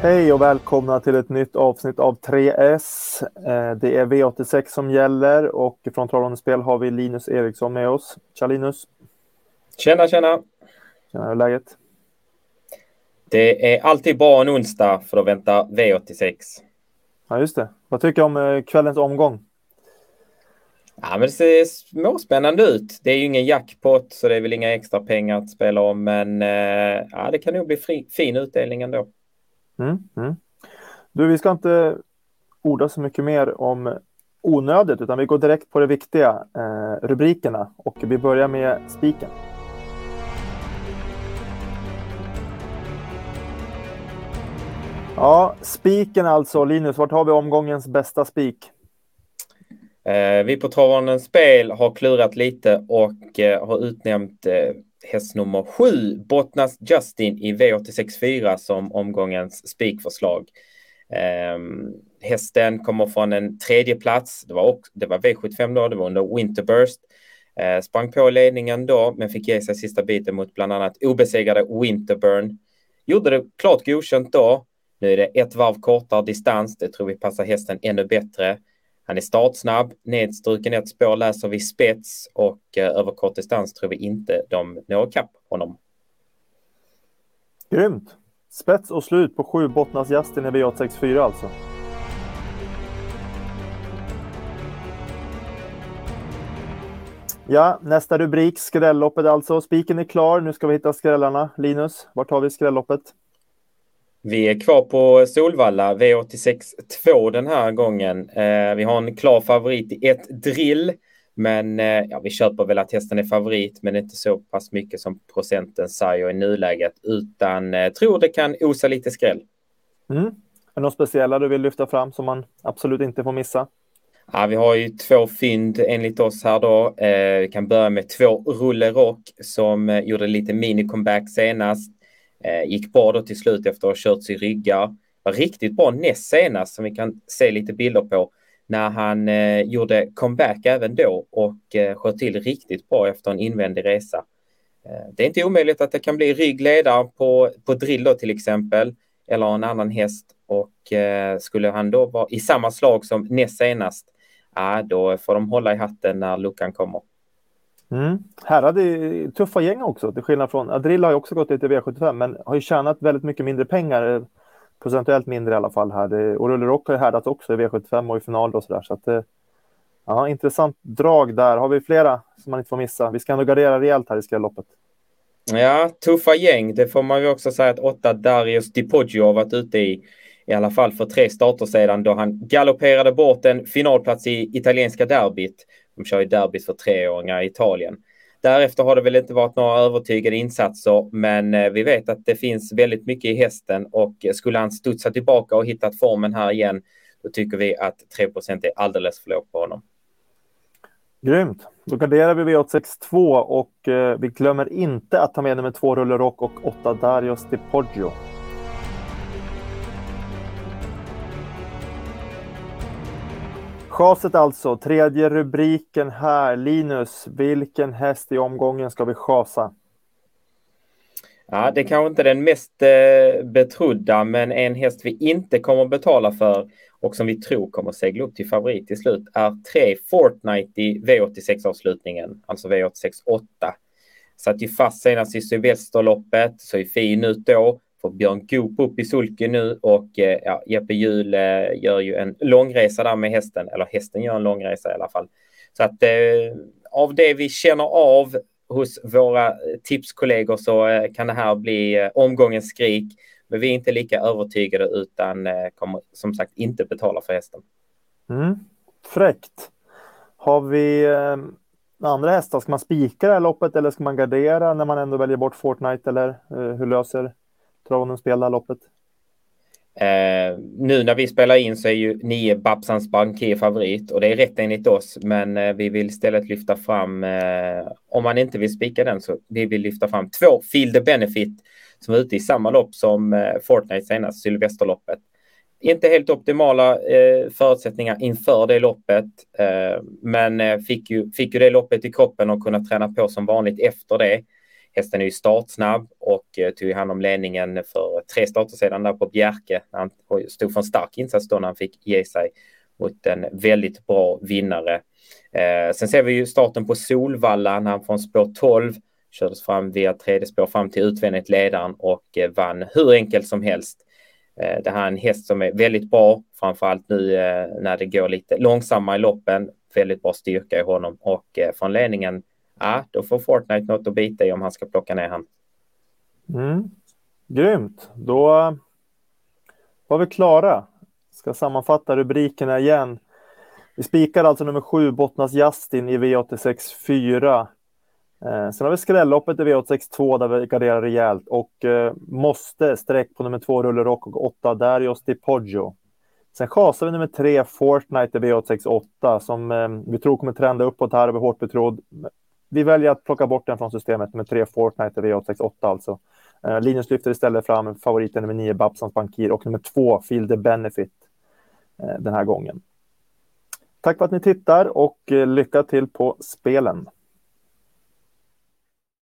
Hej och välkomna till ett nytt avsnitt av 3S. Eh, det är V86 som gäller och från Travande Spel har vi Linus Eriksson med oss. Tja Linus! Tjena, tjena! Tjena, hur är läget? Det är alltid bra en onsdag för att vänta V86. Ja, just det. Vad tycker du om eh, kvällens omgång? Ja, men det ser småspännande ut. Det är ju ingen jackpot så det är väl inga extra pengar att spela om, men eh, ja, det kan nog bli fri, fin utdelning ändå. Mm, mm. Du, vi ska inte orda så mycket mer om onödigt, utan vi går direkt på det viktiga, eh, rubrikerna. Och vi börjar med spiken. Ja, spiken alltså. Linus, vart har vi omgångens bästa spik? Eh, vi på Travandens Spel har klurat lite och eh, har utnämnt eh, häst nummer sju, Bottnas Justin i V864 som omgångens spikförslag. Eh, hästen kommer från en tredje plats. Det var, också, det var V75 då, det var under Winterburst. Eh, sprang på ledningen då, men fick ge sig sista biten mot bland annat obesegrade Winterburn. Gjorde det klart godkänt då. Nu är det ett varv kortare distans. Det tror vi passar hästen ännu bättre. Han är startsnabb, nedstruken ett spår läser vi spets och eh, över kort distans tror vi inte de når kapp honom. Grymt! Spets och slut på sju Bottnas Justin i V864 alltså. Ja, nästa rubrik, skrälloppet alltså. Spiken är klar, nu ska vi hitta skrällarna. Linus, vart har vi skrälloppet? Vi är kvar på Solvalla, V86 2 den här gången. Eh, vi har en klar favorit i ett drill, men eh, ja, vi köper väl att hästen är favorit, men inte så pass mycket som procenten säger i nuläget, utan eh, tror det kan osa lite skräll. Mm. Är det något speciella du vill lyfta fram som man absolut inte får missa? Ja, vi har ju två fynd enligt oss här då. Eh, vi kan börja med två Rulle Rock som eh, gjorde lite mini-comeback senast. Eh, gick bra då till slut efter att ha kört sig ryggar. Var riktigt bra näst senast som vi kan se lite bilder på när han eh, gjorde comeback även då och eh, sköt till riktigt bra efter en invändig resa. Eh, det är inte omöjligt att det kan bli ryggledare på, på drill då till exempel eller en annan häst och eh, skulle han då vara i samma slag som näst senast, ja, då får de hålla i hatten när luckan kommer. Mm. Här hade tuffa gäng också, till skillnad från Adrilla har ju också gått lite V75, men har ju tjänat väldigt mycket mindre pengar, eh, procentuellt mindre i alla fall här. Det, och Rulle Rock har ju härdats också i V75 och i final och sådär, så att det, ja, intressant drag där. Har vi flera som man inte får missa? Vi ska ändå gardera rejält här i skrälloppet. Ja, tuffa gäng. Det får man ju också säga att åtta Darius DiPoggio har varit ute i i alla fall för tre starter sedan då han galopperade bort en finalplats i italienska derbyt. De kör ju derbys för treåringar i Italien. Därefter har det väl inte varit några övertygande insatser, men eh, vi vet att det finns väldigt mycket i hästen och eh, skulle han studsa tillbaka och hittat formen här igen, då tycker vi att 3% är alldeles för lågt på honom. Grymt. Då garderar vi V862 och eh, vi glömmer inte att ta med nummer två Rulle Rock och åtta Darius Di Poggio. Chaset alltså, tredje rubriken här. Linus, vilken häst i omgången ska vi chasa? Ja, det är kanske inte den mest eh, betrodda, men en häst vi inte kommer betala för och som vi tror kommer segla upp till favorit till slut är tre Fortnite i V86-avslutningen, alltså V86 8. Satt ju fast senast i Sylvesterloppet, såg fin ut då får Björn Goop upp i sulken nu och eh, ja, Jeppe Hjul eh, gör ju en långresa där med hästen, eller hästen gör en långresa i alla fall. Så att eh, av det vi känner av hos våra eh, tipskollegor så kan det här bli omgångens skrik. Men vi är inte lika övertygade utan kommer som sagt inte betala för hästen. Mm. Fräckt. Har vi eh, andra hästar? Ska man spika det här loppet eller ska man gardera när man ändå väljer bort Fortnite eller eh, hur löser Tranen spelar loppet? Eh, nu när vi spelar in så är ju nio Babsans Bankier favorit och det är rätt enligt oss. Men eh, vi vill istället lyfta fram, eh, om man inte vill spika den, så vi vill lyfta fram två Feel the Benefit som är ute i samma lopp som eh, Fortnite senast, Sylvesterloppet. Inte helt optimala eh, förutsättningar inför det loppet, eh, men eh, fick, ju, fick ju det loppet i kroppen och kunna träna på som vanligt efter det. Hästen är ju startsnabb och eh, tog hand om ledningen för tre starter sedan där på Bjerke. Han stod för en stark insats då när han fick ge sig mot en väldigt bra vinnare. Eh, sen ser vi ju starten på Solvalla när han från spår 12 kördes fram via tredje spår fram till utvändigt ledaren och eh, vann hur enkelt som helst. Eh, det här är en häst som är väldigt bra, framförallt nu eh, när det går lite långsammare i loppen. Väldigt bra styrka i honom och eh, från ledningen, ja, då får Fortnite något att bita i om han ska plocka ner han. Mm. Grymt, då var vi klara. Ska sammanfatta rubrikerna igen. Vi spikar alltså nummer sju, Bottnas Justin i V86 4. Eh, sen har vi skrälloppet i V86 2 där vi garderar rejält och eh, måste streck på nummer två Rulle Rock och åtta Darius Di Poggio. Sen chasar vi nummer tre Fortnite i V86 8 som eh, vi tror kommer trenda uppåt här och bli hårt betrodd. Vi väljer att plocka bort den från systemet med tre Fortnite v868 alltså. Eh, Linus lyfter istället fram favoriten nummer nio Babsans Bankir och nummer två Feel the Benefit eh, den här gången. Tack för att ni tittar och eh, lycka till på spelen.